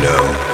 know.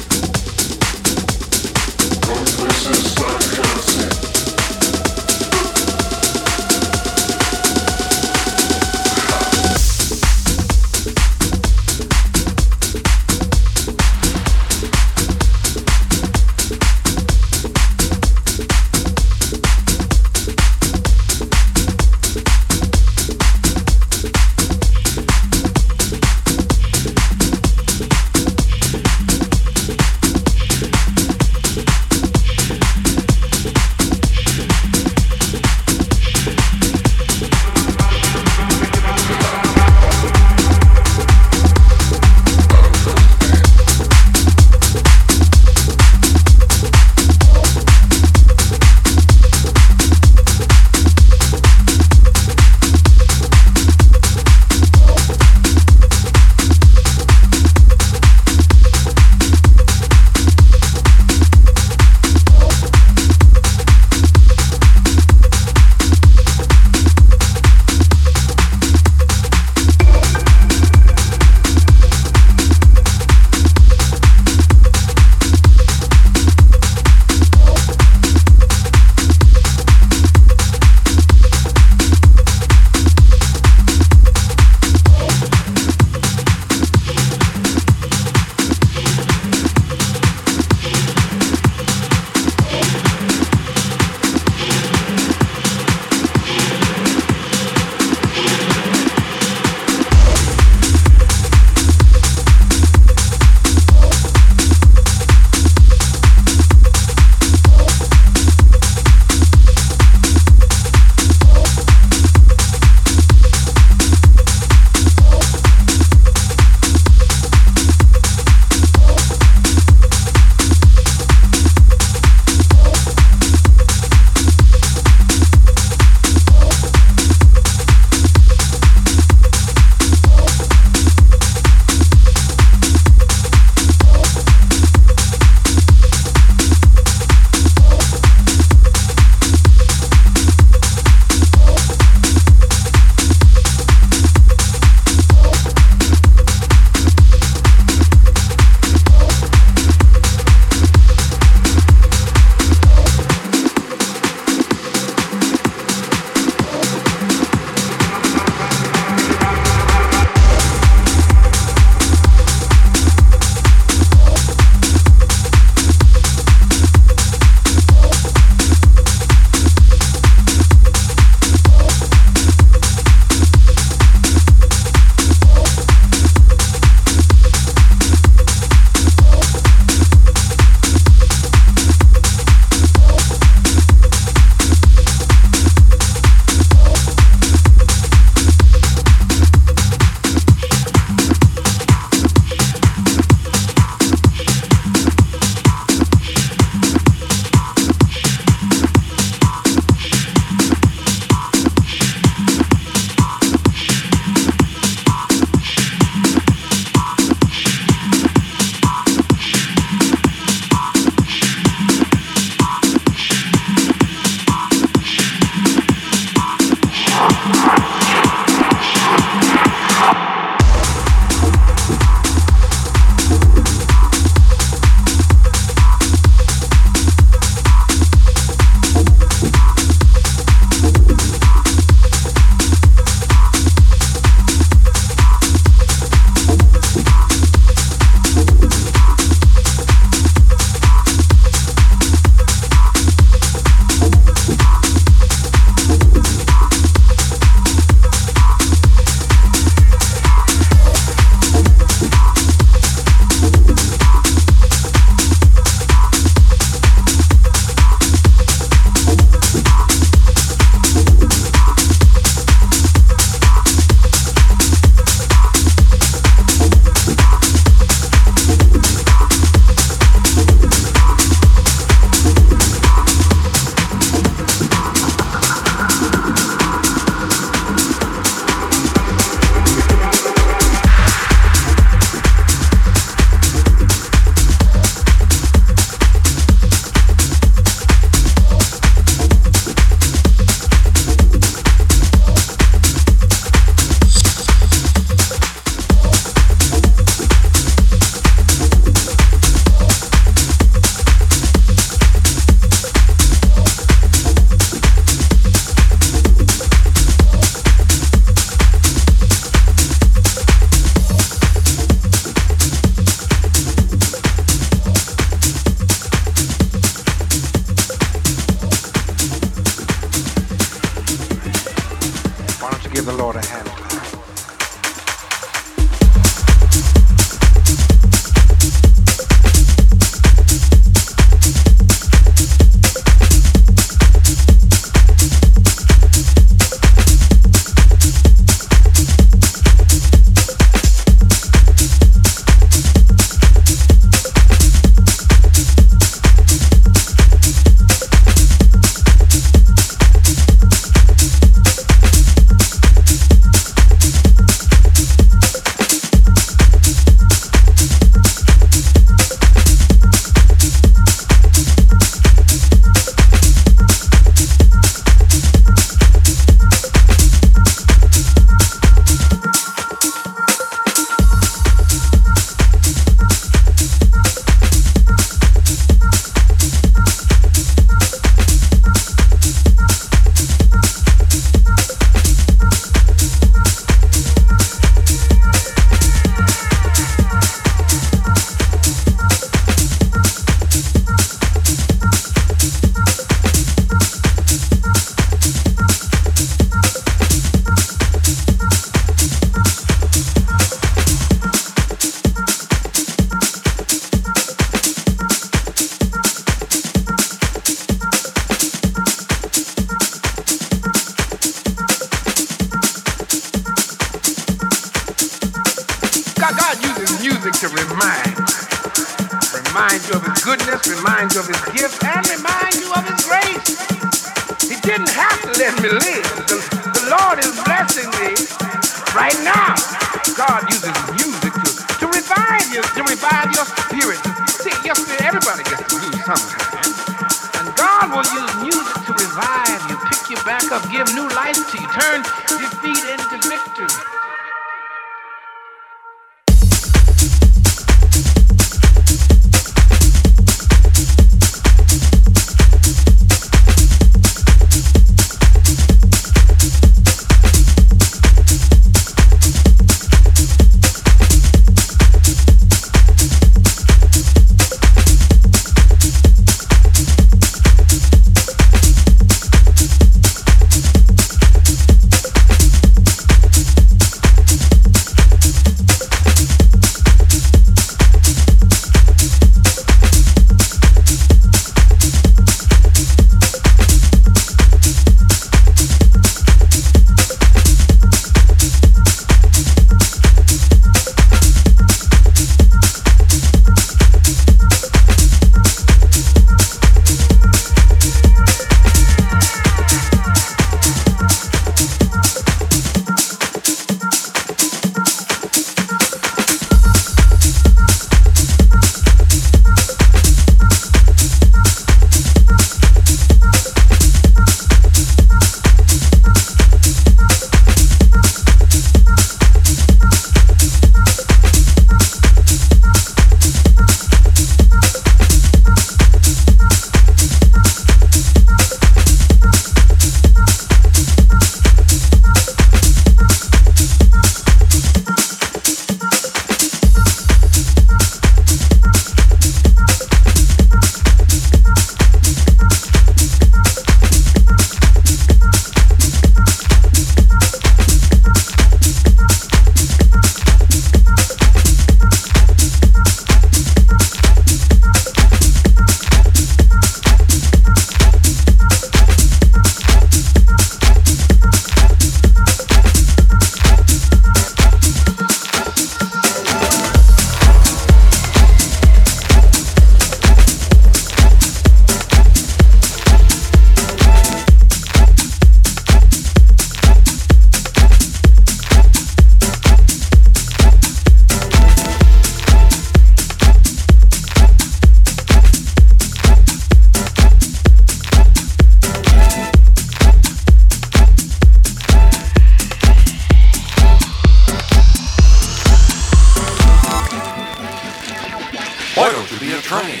be a train.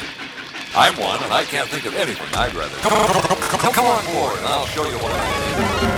I'm one, and I can't think of anything I'd rather. Come, come, come, come on board, and I'll show you what I mean.